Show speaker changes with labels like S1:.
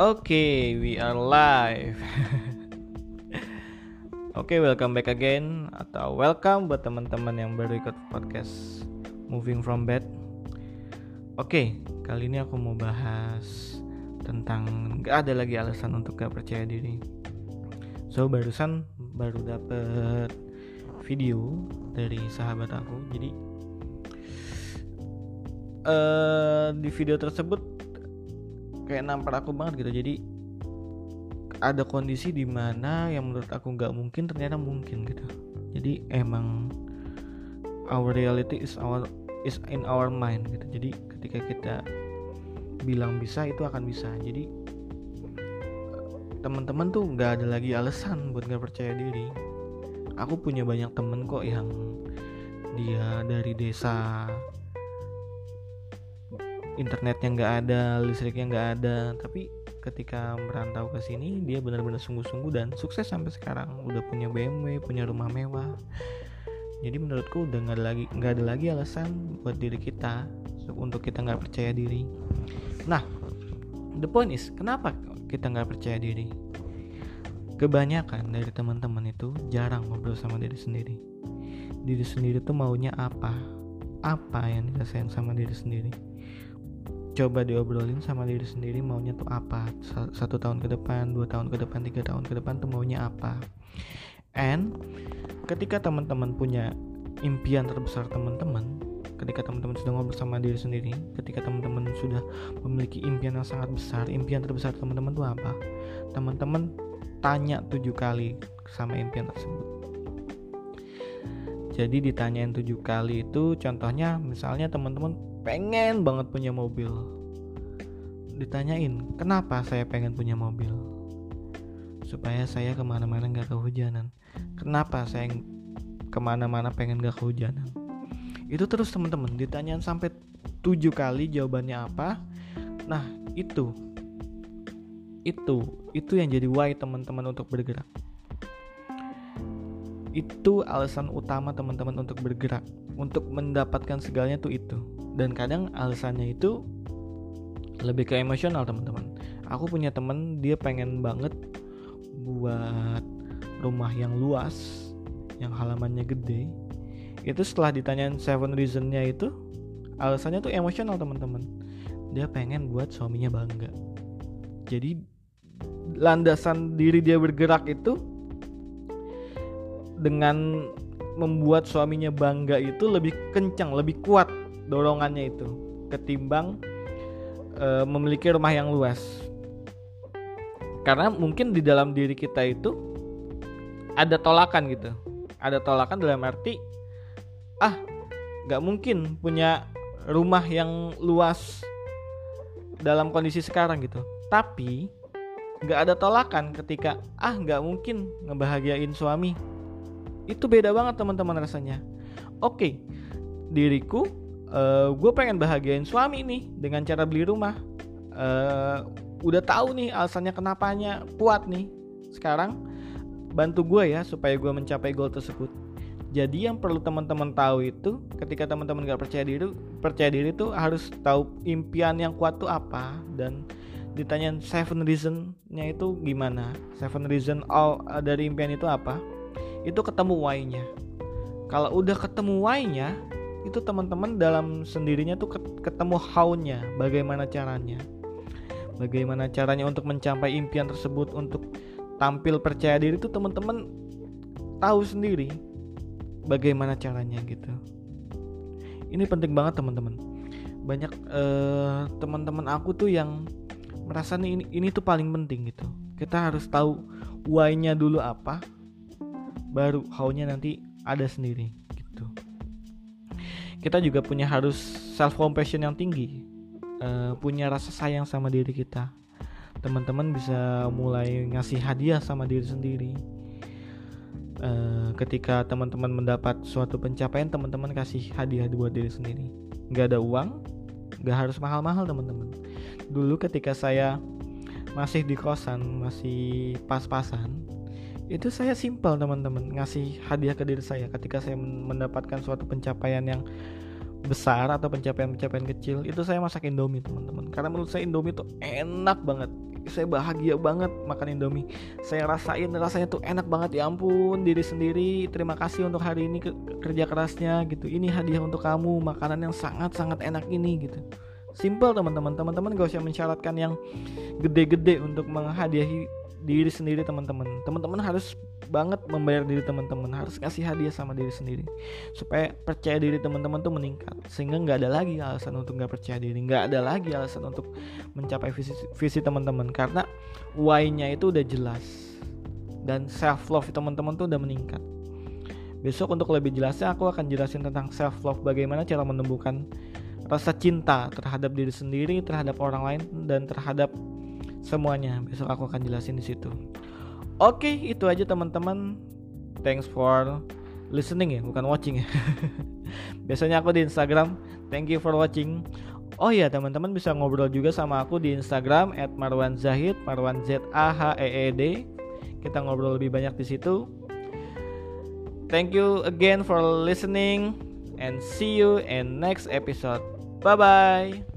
S1: Oke, we are live. Oke, welcome back again atau welcome buat teman-teman yang baru ikut podcast Moving from Bed. Oke, kali ini aku mau bahas tentang gak ada lagi alasan untuk gak percaya diri. So barusan baru dapet video dari sahabat aku. Jadi uh, di video tersebut kayak nampar aku banget gitu. Jadi ada kondisi di mana yang menurut aku nggak mungkin ternyata mungkin gitu. Jadi emang our reality is our is in our mind gitu. Jadi ketika kita bilang bisa itu akan bisa. Jadi teman-teman tuh nggak ada lagi alasan buat nggak percaya diri. Aku punya banyak temen kok yang dia dari desa internetnya nggak ada listriknya nggak ada. Tapi ketika merantau ke sini dia benar-benar sungguh-sungguh dan sukses sampai sekarang. Udah punya BMW punya rumah mewah. Jadi menurutku udah nggak ada lagi nggak ada lagi alasan buat diri kita untuk kita nggak percaya diri. Nah the point is kenapa kita nggak percaya diri? Kebanyakan dari teman-teman itu jarang ngobrol sama diri sendiri. Diri sendiri tuh maunya apa? Apa yang dirasain sama diri sendiri coba diobrolin sama diri sendiri maunya tuh apa? Satu tahun ke depan dua tahun ke depan tiga tahun ke depan tuh maunya apa? And ketika teman-teman punya impian terbesar teman-teman ketika teman-teman sudah ngobrol sama diri sendiri ketika teman-teman sudah memiliki impian yang sangat besar impian terbesar teman-teman tuh apa? Teman-teman tanya tujuh kali sama impian tersebut jadi ditanyain tujuh kali itu contohnya misalnya teman-teman pengen banget punya mobil. Ditanyain kenapa saya pengen punya mobil? Supaya saya ke mana-mana nggak kehujanan. Kenapa saya ke mana-mana pengen gak kehujanan? Itu terus teman-teman ditanyain sampai tujuh kali jawabannya apa. Nah itu. Itu itu yang jadi why teman-teman untuk bergerak itu alasan utama teman-teman untuk bergerak untuk mendapatkan segalanya tuh itu. Dan kadang alasannya itu lebih ke emosional teman-teman. Aku punya temen dia pengen banget buat rumah yang luas yang halamannya gede. Itu setelah ditanyain seven reasonnya itu alasannya tuh emosional teman-teman. Dia pengen buat suaminya bangga. Jadi landasan diri dia bergerak itu dengan membuat suaminya bangga itu lebih kencang lebih kuat dorongannya itu ketimbang e, memiliki rumah yang luas. Karena mungkin di dalam diri kita itu ada tolakan gitu. Ada tolakan dalam arti ah nggak mungkin punya rumah yang luas dalam kondisi sekarang gitu. Tapi nggak ada tolakan ketika ah nggak mungkin ngebahagiain suami itu beda banget teman-teman rasanya. Oke diriku uh, eh, gue pengen bahagiain suami nih dengan cara beli rumah. Uh, udah tahu nih alasannya kenapanya kuat nih. Sekarang bantu gue ya supaya gue mencapai goal tersebut. Jadi yang perlu teman-teman tahu itu ketika teman-teman gak percaya diri percaya diri tuh harus tahu impian yang kuat tuh apa. Dan ditanya seven reasonnya itu gimana? Seven reason all dari impian itu apa itu ketemu why-nya kalau udah ketemu why-nya itu teman-teman dalam sendirinya tuh ketemu how-nya, bagaimana caranya. Bagaimana caranya untuk mencapai impian tersebut untuk tampil percaya diri itu teman-teman tahu sendiri bagaimana caranya gitu. Ini penting banget teman-teman. Banyak uh, teman-teman aku tuh yang merasa nih ini ini tuh paling penting gitu. Kita harus tahu why-nya dulu apa, baru how-nya nanti ada sendiri gitu. Kita juga punya harus self compassion yang tinggi uh, punya rasa sayang sama diri kita. Teman-teman bisa mulai ngasih hadiah sama diri sendiri. Uh, ketika teman-teman mendapat suatu pencapaian teman-teman kasih hadiah buat diri sendiri. Nggak ada uang nggak harus mahal-mahal teman-teman. Dulu ketika saya masih di kosan masih pas-pasan itu saya simpel teman-teman. Ngasih hadiah ke diri saya ketika saya mendapatkan suatu pencapaian yang besar atau pencapaian-pencapaian kecil itu saya masak indomie teman-teman. Karena menurut saya indomie itu enak banget. Saya bahagia banget makan Indomie. Saya rasain rasanya tuh enak banget. Ya ampun diri sendiri terima kasih untuk hari ini kerja kerasnya gitu. Ini hadiah untuk kamu makanan yang sangat sangat enak ini gitu. Simple teman-teman. Teman-teman gak usah mensyaratkan yang gede-gede untuk menghadiahi diri sendiri teman-teman. Teman-teman harus banget membayar diri teman-teman. Harus kasih hadiah sama diri sendiri. Supaya percaya diri teman-teman tuh meningkat. Sehingga nggak ada lagi alasan untuk nggak percaya diri. Nggak ada lagi alasan untuk mencapai visi visi teman-teman. Karena why-nya itu udah jelas. Dan self love teman-teman tuh udah meningkat. Besok untuk lebih jelasnya aku akan jelasin tentang self love bagaimana cara menumbuhkan rasa cinta terhadap diri sendiri terhadap orang lain dan terhadap semuanya. Besok aku akan jelasin di situ. Oke, itu aja teman-teman. Thanks for listening ya, bukan watching ya. Biasanya aku di Instagram. Thank you for watching. Oh iya teman-teman bisa ngobrol juga sama aku di Instagram @marwanzahid, Marwan Z A H E E D. Kita ngobrol lebih banyak di situ. Thank you again for listening and see you in next episode. Bye bye.